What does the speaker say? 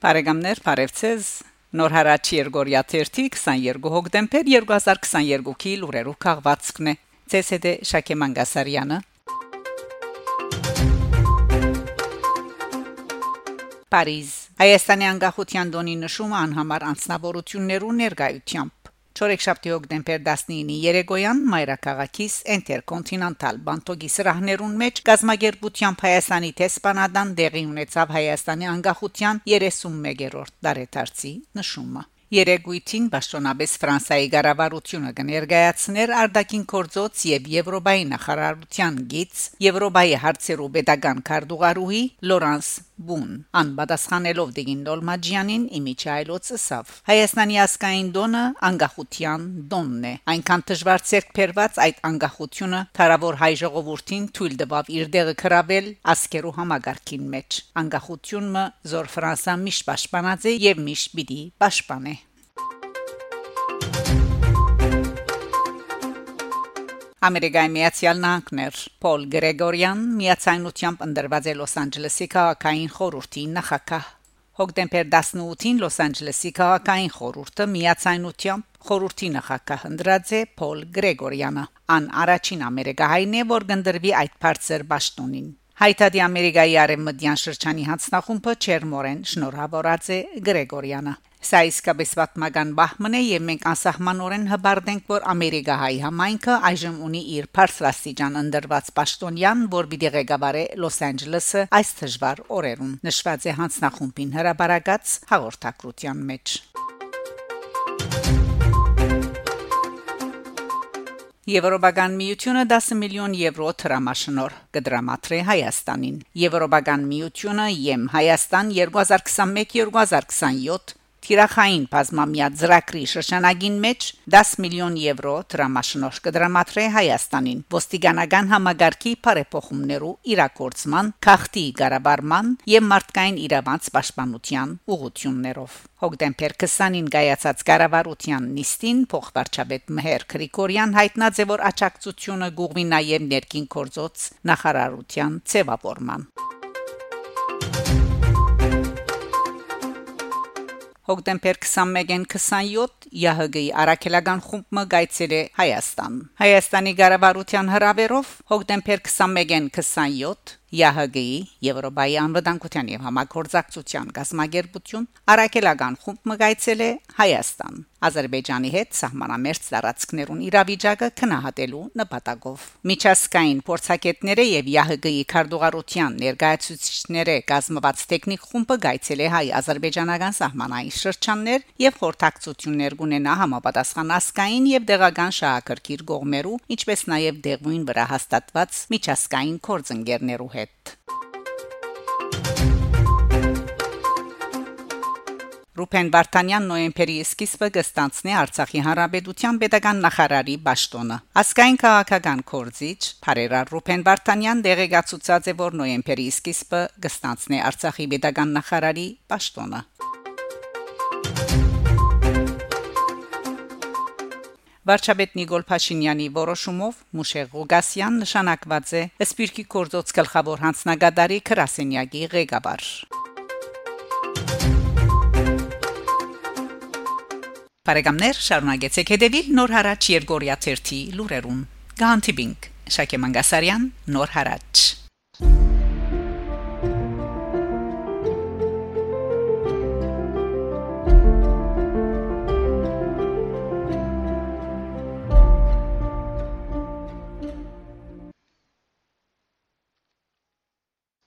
Բարեկամներ, բարևձեզ։ Նոր հարաճ Երգորիա 22 հոկտեմբեր 2022-ի լուրերով քաղվածքն է։ ՑՍԴ Շակե Մանգասարյանը Փարիզ Հայաստանի անկախության դոնի նշումը անհամար անձնավորություններու ներկայությամբ Չորեքշաբթի հոկտեմբեր 19-ի Երեգոյան Մայրաքաղաքից Intercontinental Բանտոգի սրահներուն մեջ գազագերբությամբ Հայաստանի տեսփանադան դեղի ունեցավ Հայաստանի անկախության 31-րդ դարեթարցի նշումը Երեգույթին Բաշտոնաբես Ֆրանսայի ղարավարությունը կներկայացներ Արդակին Կորձոց եւ Եվրոպայի նախարարության գից Եվրոպայի հարցերու pedagogan Կարդուղարուհի Լորանս Բուն անբադասխանելով Դիգին Դոլմաջյանին իմիջայլոց սավ Հայաստանի ասկային դոնը անկախության դոնն է. Այնքան դժվար ցերկ փերված այդ անկախությունը թարավոր հայ ժողովրդին թույլ տվավ իր դեղը կրավել ասկերու համագարկին մեջ. անկախությունը զոր Ֆրանսա միշտ պաշտպանած է եւ միշտ պիտի պաշտպանե Ամերիկայի Միացյալ Նահանգներ Պոլ Գրեգորյան միացայնությամբ ընդրված է Լոս Անջելեսի քաղաքային խորհրդի նախակահ Հոկտեմբեր 18-ին Լոս Անջելեսի քաղաքային խորհուրդը միացայնությամբ խորհրդի նախակահ ընդրած է Պոլ Գրեգորյանը ան առաջին ամերիկահայն է որ կնդրվի այդ բարձր ճաշտոնին Հայտարարի Ամերիկայի արևմտյան շրջանի հանձնախումբը Չերմորեն շնորհավորած է Գրեգորյանը Սա իսկապես պատմական բահմն է եւ մենք անսահմանորեն հբարդենք, որ Ամերիկահայ համայնքը այժմ ունի իր բարձրաստիճան ընդրված պաշտոնյան, որ պիտի ղեկավարե Լոս Անջելեսը այս դժվար օրերուն։ Նշված է հանձնախումբին հրաբարակած հաղորդակցության մեջ։ Եվրոպական միությունը 10 միլիոն եվրո տրամաշնոր կդրամատրե Հայաստանին։ Եվրոպական միությունը ԵՄ Հայաստան 2021-2027 Թիրախային բազմամյա ծրագրի շրջանագին մեջ 10 միլիոն եվրո դրամաշնորհ կդրամատրե Հայաստանին ոստիկանական համագարկի բարեփոխումներու իրակորցման, քաղտի գարաբարման եւ մարդկային իրավանց պաշտպանության ուղղություններով Հոկտեմբեր 20-ին գայացած կառավարության նիստին փոխվարչապետ Մհեր Գրիգորյան հայտնած է որ աջակցությունը գուղվի նաև ներքին կորձոց նախարարության ցևավորման հոկտեմբեր 21-ին 27 ՀՀԳ-ի Արաքելական խումբը գայցել է Հայաստան Հայաստանի ղարավարության հրավերով հոկտեմբեր 21-ին 27 ՀՀԳ-ի Եվրոպայի անվտանգության եւ համագործակցության գազագերբություն Արաքելական խումբ մգայցել է Հայաստան Ադրբեջանի հետ սահմանամերձ տարածքներուն իրավիճակը քնահատելու նպատակով Միջազգային փորձակետները եւ ՀՀԳ-ի քարտուղարության ներկայացուցիչները կազմված տեխնիկ խումբը գայցել է հայ-ադրբեջանական սահմանային շրջաններ եւ խորհրդակցություններ կունենա համապատասխան ասկային եւ դեղական շահակրկիր գողմերու ինչպես նաեւ դեղույն վրա հաստատված միջազգային կորձընկերներու հետ Ռուփեն Վարդանյան նոյեմբերի սկիզբը կստանցնի Արցախի Հանրապետության pedagogan նախարարի ճաշտոնը։ Ասկային քաղաքական կորզիչ Փարերար Ռուփեն Վարդանյան դեղեկացուցած է, որ նոյեմբերի սկիզբը կստանցնի Արցախի pedagogan նախարարի ճաշտոնը։ Վարչապետ Նիկոլ Փաշինյանի որոշումով Մուշեղ Ղուգասյան նշանակված է Սպիրկի կորձոց գլխավոր հանձնագետարի Կրասենյակի ղեկավար։ Բարեկամներ, շարունակեցեք հետևել Նոր հարաճ Երգորիա 1-ի լուրերուն։ Գանտիբինգ Շակե Մանգասարյան, Նոր հարաճ